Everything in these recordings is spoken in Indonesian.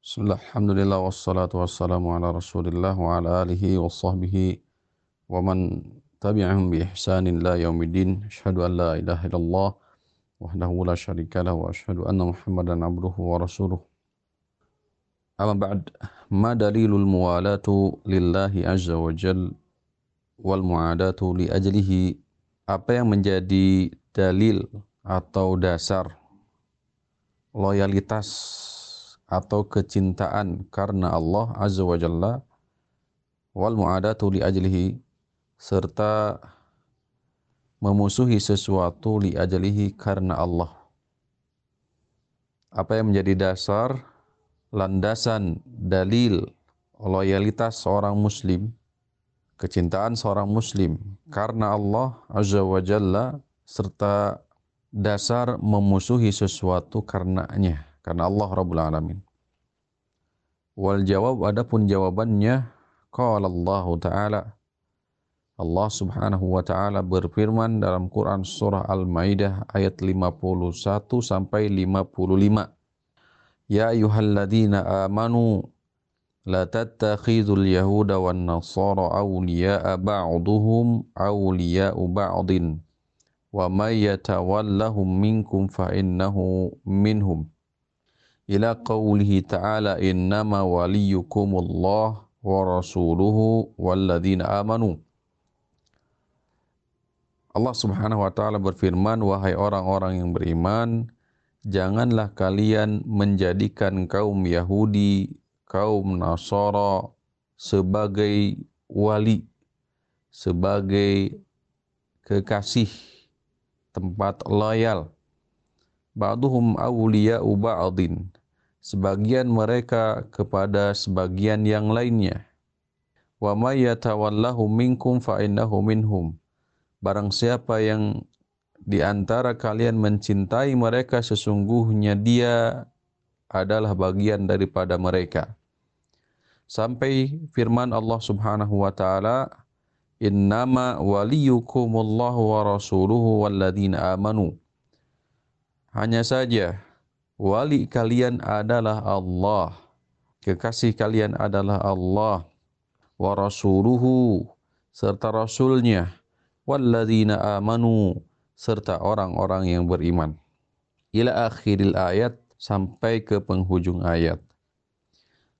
Bismillah, alhamdulillah, wassalatu wassalamu ala rasulillah wa ala alihi wa sahbihi wa man tabi'ahum bi ihsanin la yaumiddin Ashhadu an la ilaha illallah wahdahu la syarika lah wa ashhadu anna muhammadan abduhu wa rasuluh Amma ba'd, ma dalilul muwalatu lillahi azza wa jal wal mu'adatu li ajlihi? Apa yang menjadi dalil atau dasar loyalitas atau kecintaan karena Allah Azza wa Jalla wal mu'adatu li ajlihi serta memusuhi sesuatu li ajlihi karena Allah. Apa yang menjadi dasar landasan dalil loyalitas seorang muslim kecintaan seorang muslim karena Allah Azza wa Jalla serta dasar memusuhi sesuatu karenanya karena Allah Rabbul Alamin. Wal jawab adapun jawabannya qala Allah Ta'ala Allah Subhanahu wa taala berfirman dalam Quran surah Al-Maidah ayat 51 sampai 55. Ya ayyuhalladzina amanu wan nasara awliya'a ba'duhum awliya'u ba'din wa may yatawallahum minkum fa innahu minhum ila qawlihi ta'ala innama waliyukumullah wa rasuluhu walladzina amanu. Allah Subhanahu wa taala berfirman wahai orang-orang yang beriman janganlah kalian menjadikan kaum Yahudi kaum Nasara sebagai wali sebagai kekasih tempat loyal. Ba'duhum awliya'u ba'din sebagian mereka kepada sebagian yang lainnya. Wa may yatawallahu minkum fa innahu minhum. Barang siapa yang di antara kalian mencintai mereka sesungguhnya dia adalah bagian daripada mereka. Sampai firman Allah Subhanahu wa taala, "Innama waliyukumullahu wa rasuluhu walladzina amanu." Hanya saja wali kalian adalah Allah. Kekasih kalian adalah Allah. Wa rasuluhu serta rasulnya. Walladzina amanu serta orang-orang yang beriman. Ila akhiril ayat sampai ke penghujung ayat.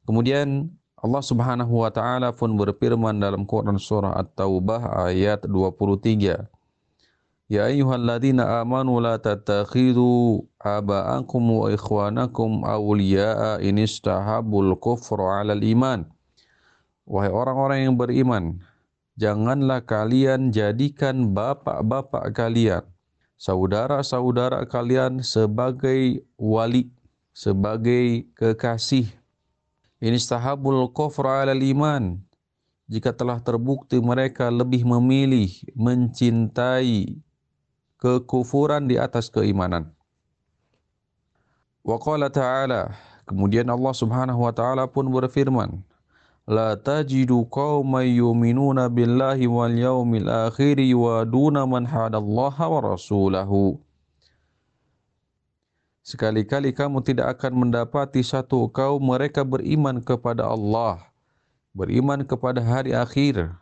Kemudian Allah Subhanahu wa taala pun berfirman dalam Quran surah At-Taubah ayat 23 Ya ayyuhalladzina amanu la tattakhidhu aba'akum wa ikhwanakum awliya'a in istahabul kufra 'alal iman. Wahai orang-orang yang beriman, janganlah kalian jadikan bapak-bapak kalian, saudara-saudara kalian sebagai wali, sebagai kekasih. In istahabul kufra 'alal iman. Jika telah terbukti mereka lebih memilih mencintai kekufuran di atas keimanan. Wa qala ta'ala, kemudian Allah Subhanahu wa taala pun berfirman, La tajidu qauman yu'minuna billahi wal yaumil akhir wa duna man hadallaha wa rasulahu. Sekali-kali kamu tidak akan mendapati satu kaum mereka beriman kepada Allah, beriman kepada hari akhir,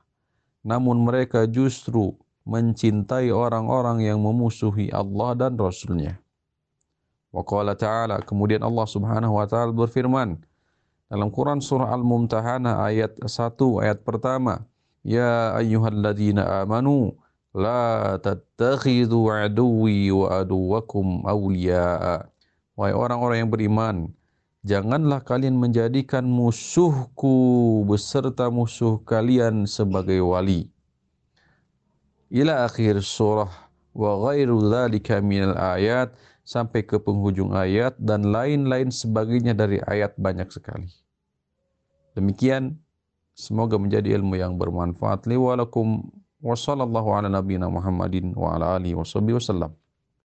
namun mereka justru mencintai orang-orang yang memusuhi Allah dan Rasulnya. Wa qala ta'ala, kemudian Allah subhanahu wa ta'ala berfirman, dalam Quran surah Al-Mumtahanah ayat 1 ayat pertama, Ya ayyuhalladzina amanu, la tattakhidhu aduwi wa aduwakum awliya'a. Wahai orang-orang yang beriman, janganlah kalian menjadikan musuhku beserta musuh kalian sebagai wali ila akhir surah wa ghairu dzalika minal ayat sampai ke penghujung ayat dan lain-lain sebagainya dari ayat banyak sekali. Demikian semoga menjadi ilmu yang bermanfaat li walakum wa sallallahu ala nabiyina Muhammadin wa ala alihi wasallam.